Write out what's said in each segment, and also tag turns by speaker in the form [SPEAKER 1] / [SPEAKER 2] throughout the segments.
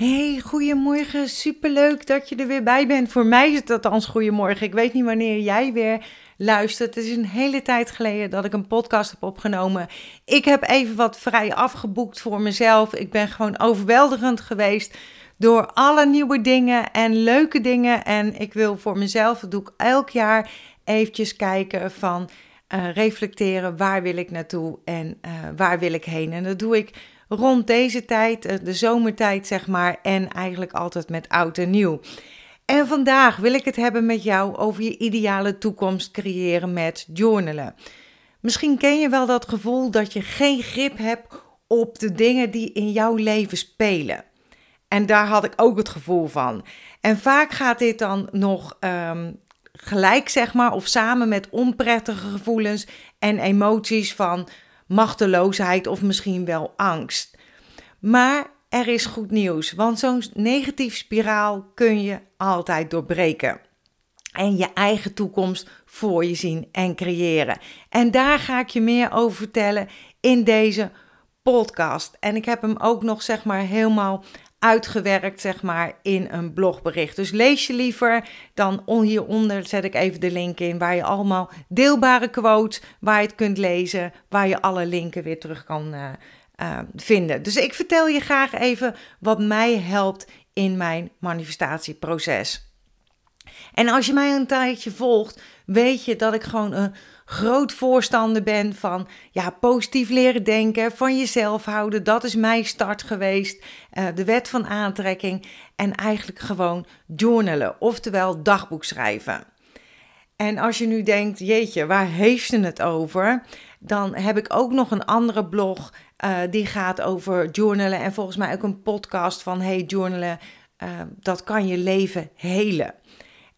[SPEAKER 1] Hey, goedemorgen. Superleuk dat je er weer bij bent. Voor mij is het althans goedemorgen. Ik weet niet wanneer jij weer luistert. Het is een hele tijd geleden dat ik een podcast heb opgenomen. Ik heb even wat vrij afgeboekt voor mezelf. Ik ben gewoon overweldigend geweest door alle nieuwe dingen en leuke dingen. En ik wil voor mezelf, dat doe ik elk jaar, eventjes kijken van... Uh, reflecteren, waar wil ik naartoe en uh, waar wil ik heen. En dat doe ik rond deze tijd, eh, de zomertijd zeg maar, en eigenlijk altijd met oud en nieuw. En vandaag wil ik het hebben met jou over je ideale toekomst creëren met journalen. Misschien ken je wel dat gevoel dat je geen grip hebt op de dingen die in jouw leven spelen. En daar had ik ook het gevoel van. En vaak gaat dit dan nog um, gelijk, zeg maar, of samen met onprettige gevoelens en emoties van machteloosheid of misschien wel angst. Maar er is goed nieuws, want zo'n negatief spiraal kun je altijd doorbreken. En je eigen toekomst voor je zien en creëren. En daar ga ik je meer over vertellen in deze podcast. En ik heb hem ook nog zeg maar helemaal uitgewerkt, zeg maar, in een blogbericht. Dus lees je liever, dan hieronder zet ik even de link in, waar je allemaal deelbare quotes, waar je het kunt lezen, waar je alle linken weer terug kan uh, uh, vinden. Dus ik vertel je graag even wat mij helpt in mijn manifestatieproces. En als je mij een tijdje volgt, weet je dat ik gewoon een groot voorstander ben van ja, positief leren denken, van jezelf houden. Dat is mijn start geweest. Uh, de wet van aantrekking en eigenlijk gewoon journalen, oftewel dagboek schrijven. En als je nu denkt, jeetje, waar heeft ze het over? Dan heb ik ook nog een andere blog uh, die gaat over journalen en volgens mij ook een podcast van hey journalen, uh, dat kan je leven helen.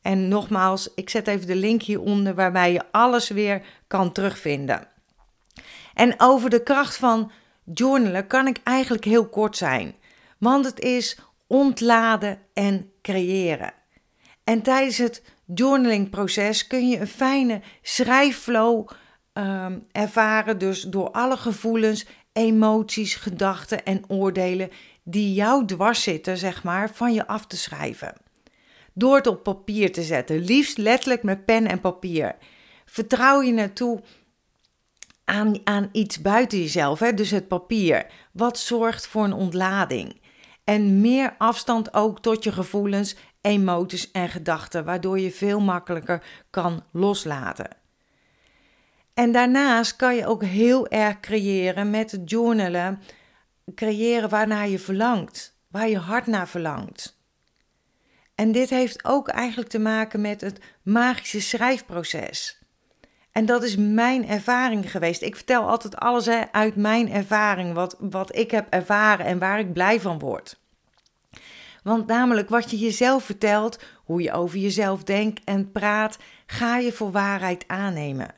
[SPEAKER 1] En nogmaals, ik zet even de link hieronder waarbij je alles weer kan terugvinden. En over de kracht van journalen kan ik eigenlijk heel kort zijn, want het is ontladen en creëren. En tijdens het journalingproces kun je een fijne schrijfflow um, ervaren, dus door alle gevoelens, emoties, gedachten en oordelen die jou dwars zitten, zeg maar, van je af te schrijven door het op papier te zetten. Liefst letterlijk met pen en papier. Vertrouw je naartoe aan, aan iets buiten jezelf, hè? dus het papier. Wat zorgt voor een ontlading. En meer afstand ook tot je gevoelens, emoties en gedachten, waardoor je veel makkelijker kan loslaten. En daarnaast kan je ook heel erg creëren met journalen, creëren waarnaar je verlangt, waar je hart naar verlangt. En dit heeft ook eigenlijk te maken met het magische schrijfproces. En dat is mijn ervaring geweest. Ik vertel altijd alles uit mijn ervaring, wat, wat ik heb ervaren en waar ik blij van word. Want namelijk wat je jezelf vertelt, hoe je over jezelf denkt en praat, ga je voor waarheid aannemen.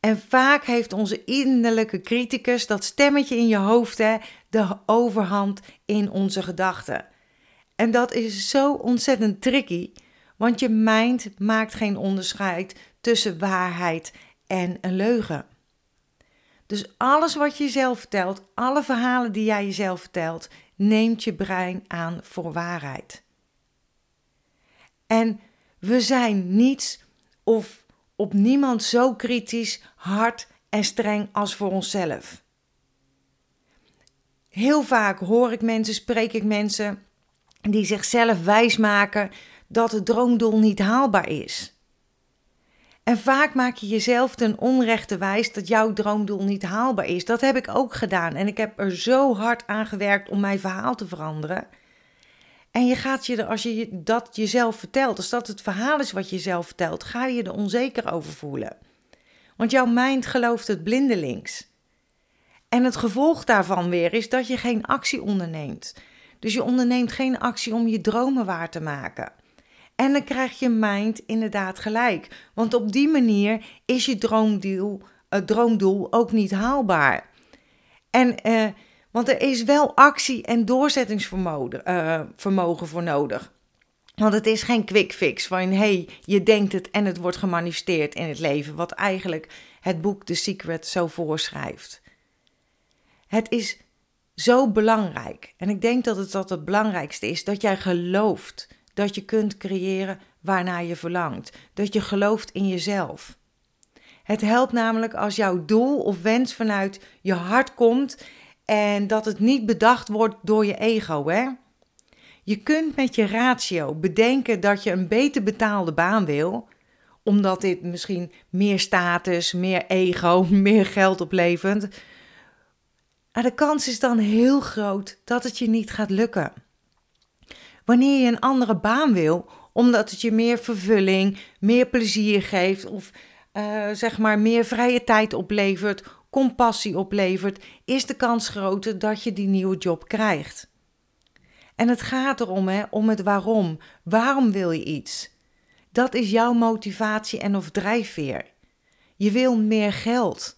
[SPEAKER 1] En vaak heeft onze innerlijke criticus, dat stemmetje in je hoofd, hè, de overhand in onze gedachten. En dat is zo ontzettend tricky, want je mind maakt geen onderscheid tussen waarheid en een leugen. Dus alles wat je jezelf vertelt, alle verhalen die jij jezelf vertelt, neemt je brein aan voor waarheid. En we zijn niets of op niemand zo kritisch, hard en streng als voor onszelf. Heel vaak hoor ik mensen, spreek ik mensen die zichzelf wijsmaken dat het droomdoel niet haalbaar is. En vaak maak je jezelf ten onrechte wijs dat jouw droomdoel niet haalbaar is. Dat heb ik ook gedaan en ik heb er zo hard aan gewerkt om mijn verhaal te veranderen. En je gaat je er, als je dat jezelf vertelt, als dat het verhaal is wat je jezelf vertelt, ga je er onzeker over voelen. Want jouw mind gelooft het blindelings. En het gevolg daarvan weer is dat je geen actie onderneemt. Dus je onderneemt geen actie om je dromen waar te maken. En dan krijg je mind inderdaad gelijk. Want op die manier is je droomdoel, uh, droomdoel ook niet haalbaar. En, uh, want er is wel actie en doorzettingsvermogen uh, vermogen voor nodig. Want het is geen quick fix van hey, je denkt het en het wordt gemanifesteerd in het leven. Wat eigenlijk het boek The Secret zo voorschrijft. Het is zo belangrijk. En ik denk dat het dat het belangrijkste is dat jij gelooft dat je kunt creëren waarnaar je verlangt. Dat je gelooft in jezelf. Het helpt namelijk als jouw doel of wens vanuit je hart komt en dat het niet bedacht wordt door je ego. Hè? Je kunt met je ratio bedenken dat je een beter betaalde baan wil, omdat dit misschien meer status, meer ego, meer geld oplevert. Maar de kans is dan heel groot dat het je niet gaat lukken. Wanneer je een andere baan wil, omdat het je meer vervulling, meer plezier geeft of uh, zeg maar meer vrije tijd oplevert, compassie oplevert, is de kans groter dat je die nieuwe job krijgt. En het gaat erom, hè, om het waarom. Waarom wil je iets? Dat is jouw motivatie en of drijfveer. Je wil meer geld.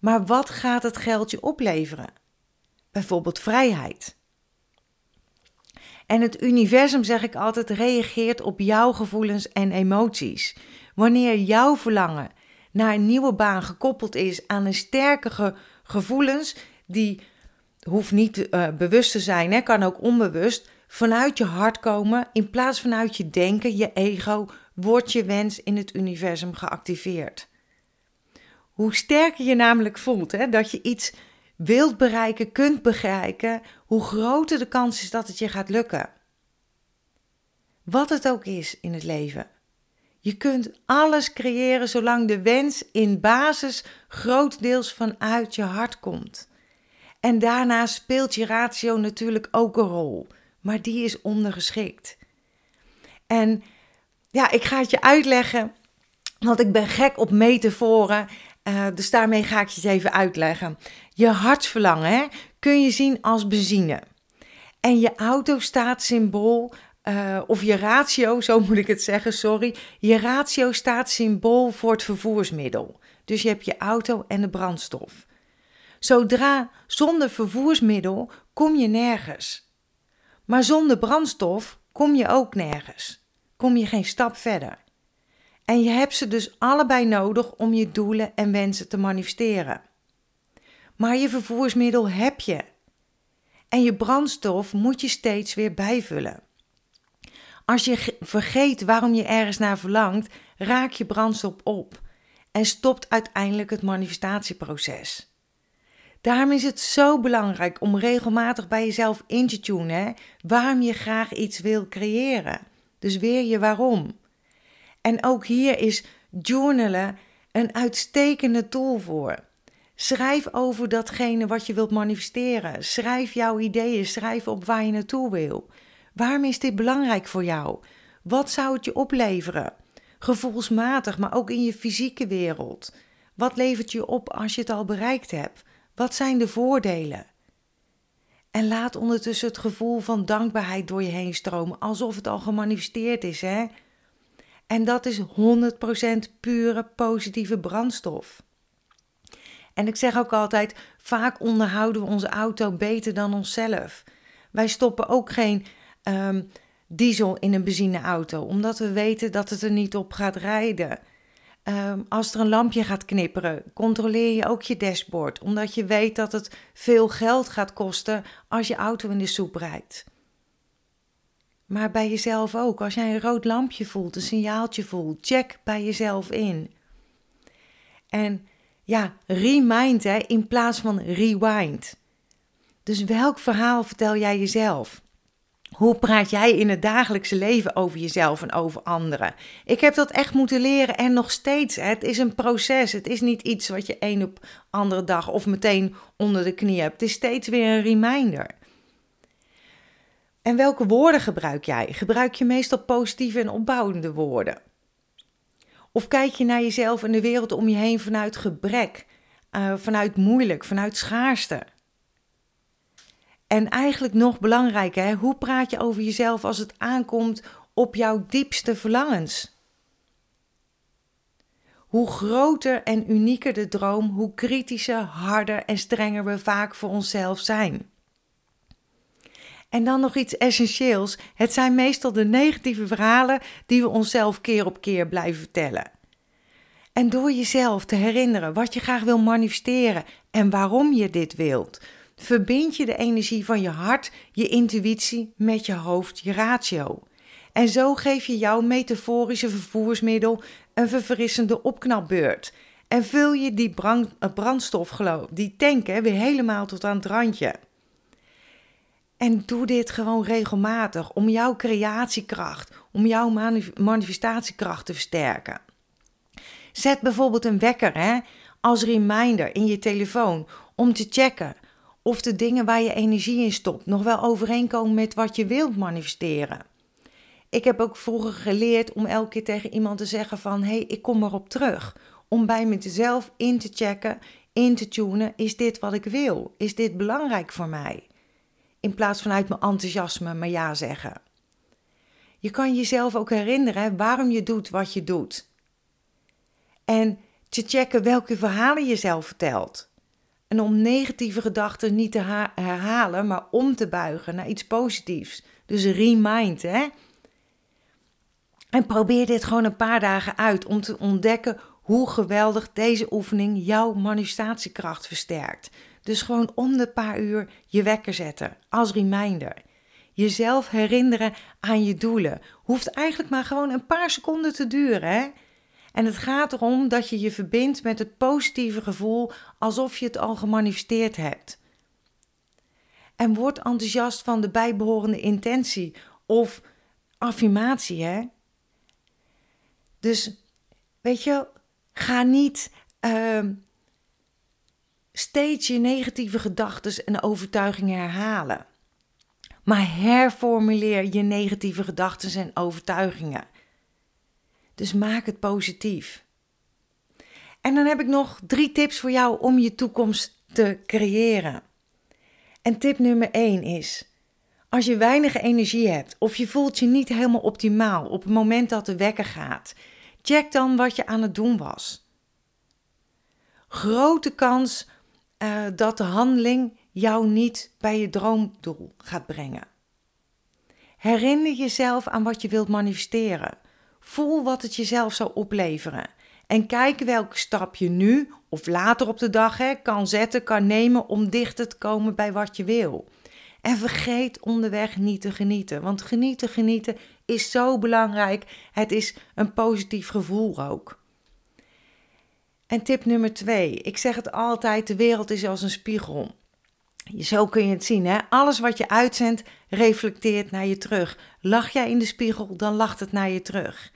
[SPEAKER 1] Maar wat gaat het geld je opleveren? Bijvoorbeeld vrijheid. En het universum, zeg ik altijd, reageert op jouw gevoelens en emoties. Wanneer jouw verlangen naar een nieuwe baan gekoppeld is aan een sterke gevoelens, die hoeft niet uh, bewust te zijn, hè, kan ook onbewust, vanuit je hart komen, in plaats vanuit je denken, je ego, wordt je wens in het universum geactiveerd. Hoe sterker je namelijk voelt hè, dat je iets wilt bereiken, kunt bereiken, hoe groter de kans is dat het je gaat lukken. Wat het ook is in het leven. Je kunt alles creëren zolang de wens in basis grotendeels vanuit je hart komt. En daarna speelt je ratio natuurlijk ook een rol, maar die is ondergeschikt. En ja, ik ga het je uitleggen, want ik ben gek op metaforen. Uh, dus daarmee ga ik je even uitleggen. Je hartsverlangen hè, kun je zien als benzine. En je auto staat symbool uh, of je ratio, zo moet ik het zeggen, sorry. Je ratio staat symbool voor het vervoersmiddel. Dus je hebt je auto en de brandstof. Zodra zonder vervoersmiddel kom je nergens. Maar zonder brandstof kom je ook nergens. Kom je geen stap verder. En je hebt ze dus allebei nodig om je doelen en wensen te manifesteren. Maar je vervoersmiddel heb je. En je brandstof moet je steeds weer bijvullen. Als je vergeet waarom je ergens naar verlangt, raak je brandstof op en stopt uiteindelijk het manifestatieproces. Daarom is het zo belangrijk om regelmatig bij jezelf in te tunen waarom je graag iets wil creëren. Dus weer je waarom. En ook hier is journalen een uitstekende tool voor. Schrijf over datgene wat je wilt manifesteren. Schrijf jouw ideeën. Schrijf op waar je naartoe wil. Waarom is dit belangrijk voor jou? Wat zou het je opleveren? Gevoelsmatig, maar ook in je fysieke wereld. Wat levert je op als je het al bereikt hebt? Wat zijn de voordelen? En laat ondertussen het gevoel van dankbaarheid door je heen stromen, alsof het al gemanifesteerd is, hè? En dat is 100% pure positieve brandstof. En ik zeg ook altijd: vaak onderhouden we onze auto beter dan onszelf. Wij stoppen ook geen um, diesel in een benzineauto, omdat we weten dat het er niet op gaat rijden. Um, als er een lampje gaat knipperen, controleer je ook je dashboard, omdat je weet dat het veel geld gaat kosten als je auto in de soep rijdt. Maar bij jezelf ook. Als jij een rood lampje voelt, een signaaltje voelt, check bij jezelf in. En ja, remind hè, in plaats van rewind. Dus welk verhaal vertel jij jezelf? Hoe praat jij in het dagelijkse leven over jezelf en over anderen? Ik heb dat echt moeten leren en nog steeds. Het is een proces. Het is niet iets wat je een op andere dag of meteen onder de knie hebt. Het is steeds weer een reminder. En welke woorden gebruik jij? Gebruik je meestal positieve en opbouwende woorden? Of kijk je naar jezelf en de wereld om je heen vanuit gebrek, uh, vanuit moeilijk, vanuit schaarste? En eigenlijk nog belangrijker, hè, hoe praat je over jezelf als het aankomt op jouw diepste verlangens? Hoe groter en unieker de droom, hoe kritischer, harder en strenger we vaak voor onszelf zijn. En dan nog iets essentieels. Het zijn meestal de negatieve verhalen die we onszelf keer op keer blijven vertellen. En door jezelf te herinneren wat je graag wil manifesteren en waarom je dit wilt, verbind je de energie van je hart, je intuïtie met je hoofd, je ratio. En zo geef je jouw metaforische vervoersmiddel een verfrissende opknapbeurt. En vul je die brand, brandstof, die tank hè, weer helemaal tot aan het randje. En doe dit gewoon regelmatig om jouw creatiekracht, om jouw manifestatiekracht te versterken. Zet bijvoorbeeld een wekker hè, als reminder in je telefoon om te checken of de dingen waar je energie in stopt nog wel overeenkomen met wat je wilt manifesteren. Ik heb ook vroeger geleerd om elke keer tegen iemand te zeggen van hé, hey, ik kom erop terug. Om bij mezelf in te checken, in te tunen, is dit wat ik wil? Is dit belangrijk voor mij? In plaats van uit mijn enthousiasme maar ja zeggen. Je kan jezelf ook herinneren waarom je doet wat je doet. En te checken welke verhalen je zelf vertelt. En om negatieve gedachten niet te herhalen, maar om te buigen naar iets positiefs. Dus remind, hè? En probeer dit gewoon een paar dagen uit om te ontdekken hoe geweldig deze oefening jouw manifestatiekracht versterkt. Dus gewoon om de paar uur je wekker zetten als reminder. Jezelf herinneren aan je doelen. Hoeft eigenlijk maar gewoon een paar seconden te duren. Hè? En het gaat erom dat je je verbindt met het positieve gevoel alsof je het al gemanifesteerd hebt. En word enthousiast van de bijbehorende intentie of affirmatie. Hè? Dus weet je, ga niet uh, steeds je negatieve gedachten en overtuigingen herhalen. Maar herformuleer je negatieve gedachten en overtuigingen. Dus maak het positief. En dan heb ik nog drie tips voor jou om je toekomst te creëren. En tip nummer 1 is: als je weinig energie hebt of je voelt je niet helemaal optimaal op het moment dat de wekker gaat, check dan wat je aan het doen was. Grote kans uh, dat de handeling jou niet bij je droomdoel gaat brengen. Herinner jezelf aan wat je wilt manifesteren. Voel wat het jezelf zou opleveren. En kijk welke stap je nu of later op de dag kan zetten, kan nemen om dichter te komen bij wat je wil. En vergeet onderweg niet te genieten. Want genieten, genieten is zo belangrijk. Het is een positief gevoel ook. En tip nummer twee. Ik zeg het altijd, de wereld is als een spiegel. Zo kun je het zien, hè? Alles wat je uitzendt, reflecteert naar je terug. Lach jij in de spiegel, dan lacht het naar je terug.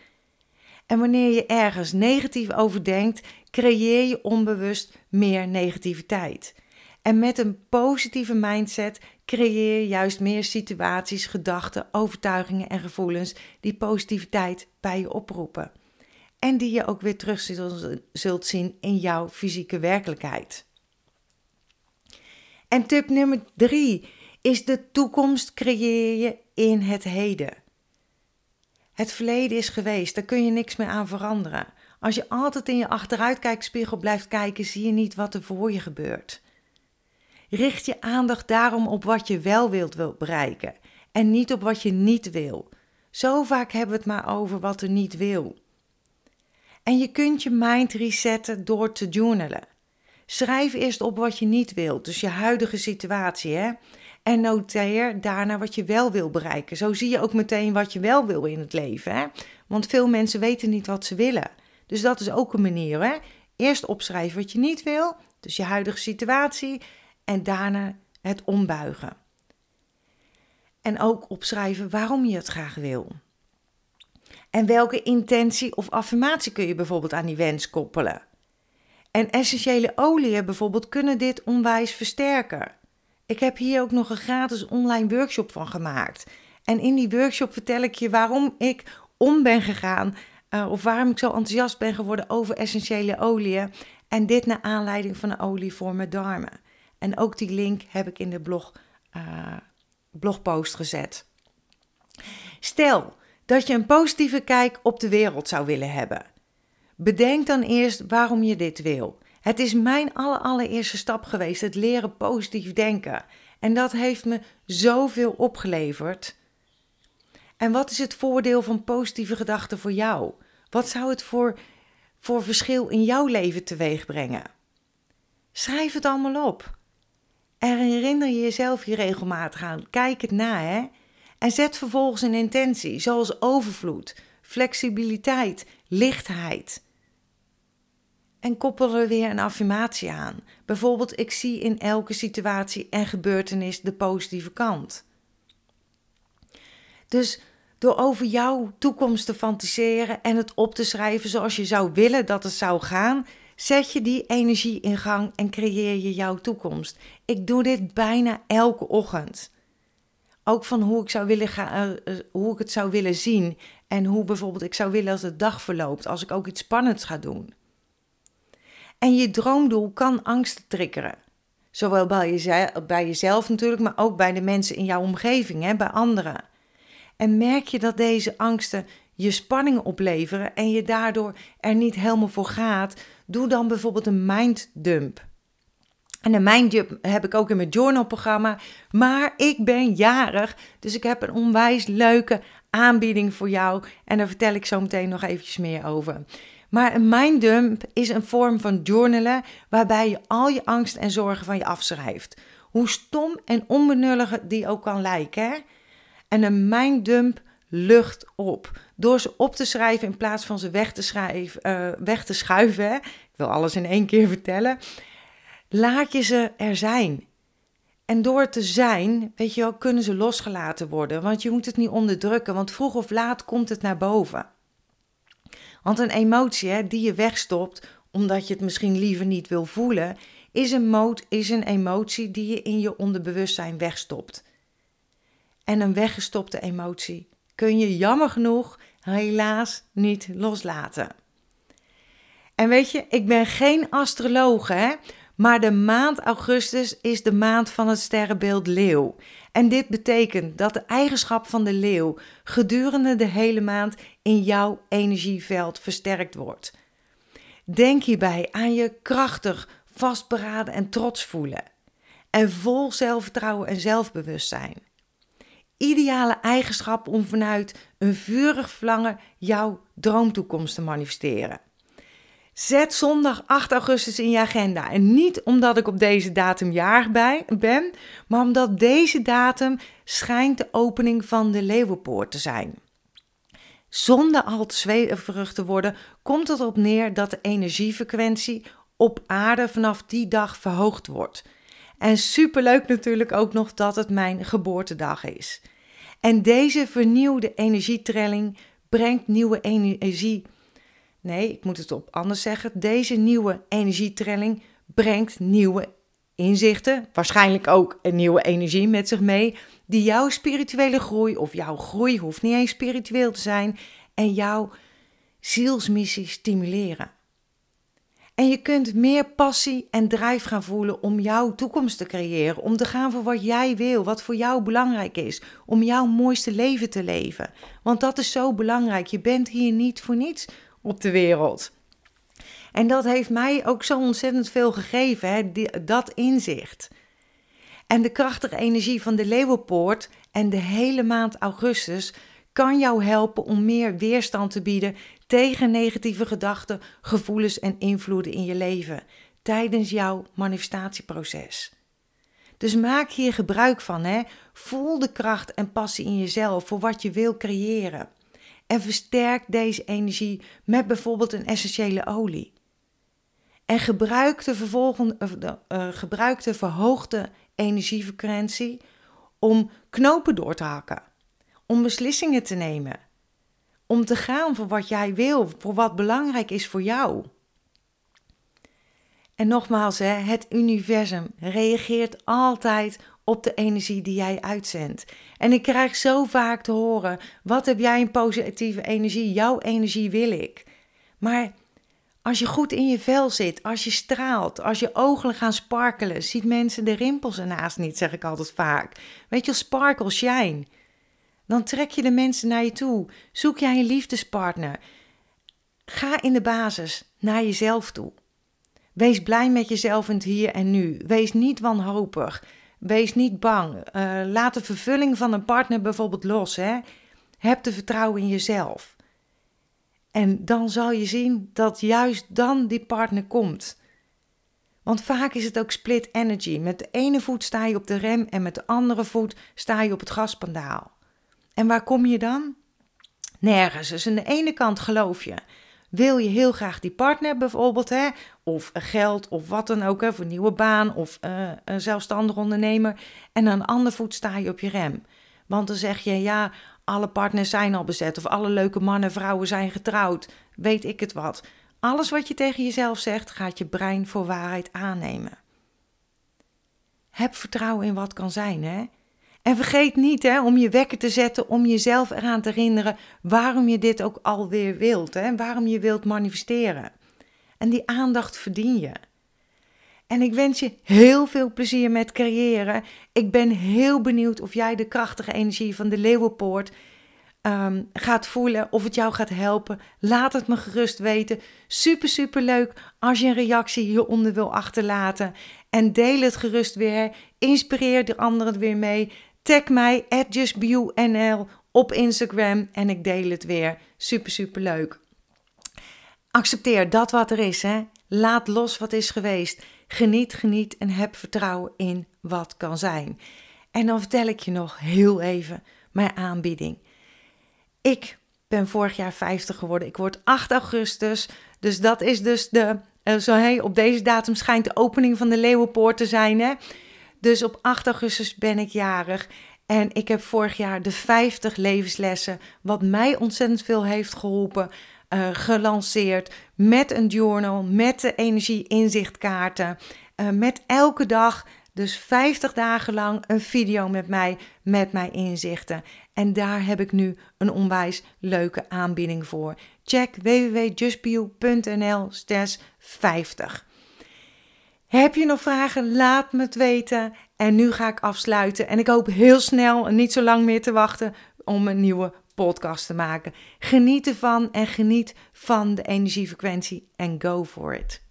[SPEAKER 1] En wanneer je ergens negatief over denkt, creëer je onbewust meer negativiteit. En met een positieve mindset creëer je juist meer situaties, gedachten, overtuigingen en gevoelens die positiviteit bij je oproepen. En die je ook weer terug zult zien in jouw fysieke werkelijkheid. En tip nummer drie is de toekomst creëer je in het heden. Het verleden is geweest, daar kun je niks meer aan veranderen. Als je altijd in je achteruitkijkspiegel blijft kijken, zie je niet wat er voor je gebeurt. Richt je aandacht daarom op wat je wel wilt bereiken en niet op wat je niet wil. Zo vaak hebben we het maar over wat er niet wil. En je kunt je mind resetten door te journalen. Schrijf eerst op wat je niet wilt, dus je huidige situatie, hè? En noteer daarna wat je wel wil bereiken. Zo zie je ook meteen wat je wel wil in het leven, hè? Want veel mensen weten niet wat ze willen. Dus dat is ook een manier, hè? Eerst opschrijven wat je niet wil, dus je huidige situatie en daarna het ombuigen. En ook opschrijven waarom je het graag wil. En welke intentie of affirmatie kun je bijvoorbeeld aan die wens koppelen? En essentiële oliën bijvoorbeeld kunnen dit onwijs versterken. Ik heb hier ook nog een gratis online workshop van gemaakt. En in die workshop vertel ik je waarom ik om ben gegaan uh, of waarom ik zo enthousiast ben geworden over essentiële oliën. En dit naar aanleiding van een olie voor mijn darmen. En ook die link heb ik in de blog, uh, blogpost gezet. Stel dat je een positieve kijk op de wereld zou willen hebben. Bedenk dan eerst waarom je dit wil. Het is mijn allereerste stap geweest, het leren positief denken. En dat heeft me zoveel opgeleverd. En wat is het voordeel van positieve gedachten voor jou? Wat zou het voor, voor verschil in jouw leven teweeg brengen? Schrijf het allemaal op. En herinner je jezelf hier regelmatig aan. Kijk het na, hè. En zet vervolgens een intentie, zoals overvloed, flexibiliteit, lichtheid. En koppel er weer een affirmatie aan. Bijvoorbeeld, ik zie in elke situatie en gebeurtenis de positieve kant. Dus door over jouw toekomst te fantaseren en het op te schrijven zoals je zou willen dat het zou gaan, zet je die energie in gang en creëer je jouw toekomst. Ik doe dit bijna elke ochtend. Ook van hoe ik, zou willen gaan, uh, hoe ik het zou willen zien en hoe bijvoorbeeld ik zou willen als de dag verloopt, als ik ook iets spannends ga doen. En je droomdoel kan angst triggeren. Zowel bij, jezelf, bij jezelf natuurlijk, maar ook bij de mensen in jouw omgeving, hè, bij anderen. En merk je dat deze angsten je spanning opleveren en je daardoor er niet helemaal voor gaat, doe dan bijvoorbeeld een minddump. En een minddump heb ik ook in mijn journalprogramma. Maar ik ben jarig, dus ik heb een onwijs leuke aanbieding voor jou. En daar vertel ik zo meteen nog eventjes meer over. Maar een minddump is een vorm van journalen waarbij je al je angst en zorgen van je afschrijft. Hoe stom en onbenullig die ook kan lijken. Hè? En een minddump lucht op. Door ze op te schrijven in plaats van ze weg te, uh, weg te schuiven. Ik wil alles in één keer vertellen. Laat je ze er zijn. En door te zijn, weet je wel, kunnen ze losgelaten worden. Want je moet het niet onderdrukken, want vroeg of laat komt het naar boven. Want een emotie die je wegstopt, omdat je het misschien liever niet wil voelen, is een, is een emotie die je in je onderbewustzijn wegstopt. En een weggestopte emotie kun je jammer genoeg helaas niet loslaten. En weet je, ik ben geen astroloog, hè? Maar de maand augustus is de maand van het sterrenbeeld leeuw. En dit betekent dat de eigenschap van de leeuw gedurende de hele maand in jouw energieveld versterkt wordt. Denk hierbij aan je krachtig, vastberaden en trots voelen. En vol zelfvertrouwen en zelfbewustzijn ideale eigenschap om vanuit een vurig verlangen jouw droomtoekomst te manifesteren. Zet zondag 8 augustus in je agenda. En niet omdat ik op deze datum jarig ben, maar omdat deze datum schijnt de opening van de Leeuwenpoort te zijn. Zonder al te zweverig te worden, komt het erop neer dat de energiefrequentie op aarde vanaf die dag verhoogd wordt. En superleuk natuurlijk ook nog dat het mijn geboortedag is. En deze vernieuwde energietrelling brengt nieuwe energie. Nee, ik moet het op anders zeggen. Deze nieuwe energietrelling brengt nieuwe inzichten, waarschijnlijk ook een nieuwe energie met zich mee, die jouw spirituele groei of jouw groei hoeft niet eens spiritueel te zijn en jouw zielsmissie stimuleren. En je kunt meer passie en drijf gaan voelen om jouw toekomst te creëren. Om te gaan voor wat jij wil, wat voor jou belangrijk is. Om jouw mooiste leven te leven. Want dat is zo belangrijk. Je bent hier niet voor niets op de wereld. En dat heeft mij ook zo ontzettend veel gegeven, hè? dat inzicht. En de krachtige energie van de Leeuwenpoort en de hele maand augustus kan jou helpen om meer weerstand te bieden tegen negatieve gedachten, gevoelens en invloeden in je leven tijdens jouw manifestatieproces. Dus maak hier gebruik van. Hè? Voel de kracht en passie in jezelf voor wat je wil creëren. En versterk deze energie met bijvoorbeeld een essentiële olie. En gebruik de, vervolgende, uh, gebruik de verhoogde energiefrequentie om knopen door te hakken, om beslissingen te nemen, om te gaan voor wat jij wil, voor wat belangrijk is voor jou. En nogmaals, hè, het universum reageert altijd op de energie die jij uitzendt. En ik krijg zo vaak te horen: wat heb jij een positieve energie? Jouw energie wil ik. Maar als je goed in je vel zit, als je straalt, als je ogen gaan sparkelen, ziet mensen de rimpels ernaast niet, zeg ik altijd vaak. Weet je, sparkle, shine. Dan trek je de mensen naar je toe. Zoek jij een liefdespartner. Ga in de basis naar jezelf toe. Wees blij met jezelf in het hier en nu. Wees niet wanhopig. Wees niet bang. Uh, laat de vervulling van een partner bijvoorbeeld los. Hè? Heb de vertrouwen in jezelf. En dan zal je zien dat juist dan die partner komt. Want vaak is het ook split energy. Met de ene voet sta je op de rem en met de andere voet sta je op het gaspandaal. En waar kom je dan? Nergens. Dus aan de ene kant geloof je, wil je heel graag die partner bijvoorbeeld, hè, of geld of wat dan ook, hè, voor een nieuwe baan of uh, een zelfstandig ondernemer. En aan de andere voet sta je op je rem. Want dan zeg je, ja, alle partners zijn al bezet of alle leuke mannen en vrouwen zijn getrouwd, weet ik het wat. Alles wat je tegen jezelf zegt, gaat je brein voor waarheid aannemen. Heb vertrouwen in wat kan zijn, hè? En vergeet niet hè, om je wekker te zetten, om jezelf eraan te herinneren waarom je dit ook alweer wilt. Hè, waarom je wilt manifesteren. En die aandacht verdien je. En ik wens je heel veel plezier met creëren. Ik ben heel benieuwd of jij de krachtige energie van de Leeuwenpoort Ehm, gaat voelen, of het jou gaat helpen. Laat het me gerust weten. Super, super leuk als je een reactie hieronder wil achterlaten. En deel het gerust weer. Inspireer de anderen weer mee. Tag mij, justbionl op Instagram en ik deel het weer. Super, super leuk. Accepteer dat wat er is. Hè? Laat los wat is geweest. Geniet, geniet en heb vertrouwen in wat kan zijn. En dan vertel ik je nog heel even mijn aanbieding. Ik ben vorig jaar 50 geworden. Ik word 8 augustus. Dus dat is dus de. Uh, zo, hey, op deze datum schijnt de opening van de Leeuwenpoort te zijn. Hè? Dus op 8 augustus ben ik jarig. En ik heb vorig jaar de 50 levenslessen, wat mij ontzettend veel heeft geholpen, uh, gelanceerd. Met een journal, met de energie-inzichtkaarten. Uh, met elke dag dus 50 dagen lang een video met mij, met mijn inzichten. En daar heb ik nu een onwijs leuke aanbieding voor. Check www.justbio.nl 50. Heb je nog vragen? Laat me het weten. En nu ga ik afsluiten. En ik hoop heel snel en niet zo lang meer te wachten om een nieuwe podcast te maken. Geniet ervan en geniet van de energiefrequentie en go for it.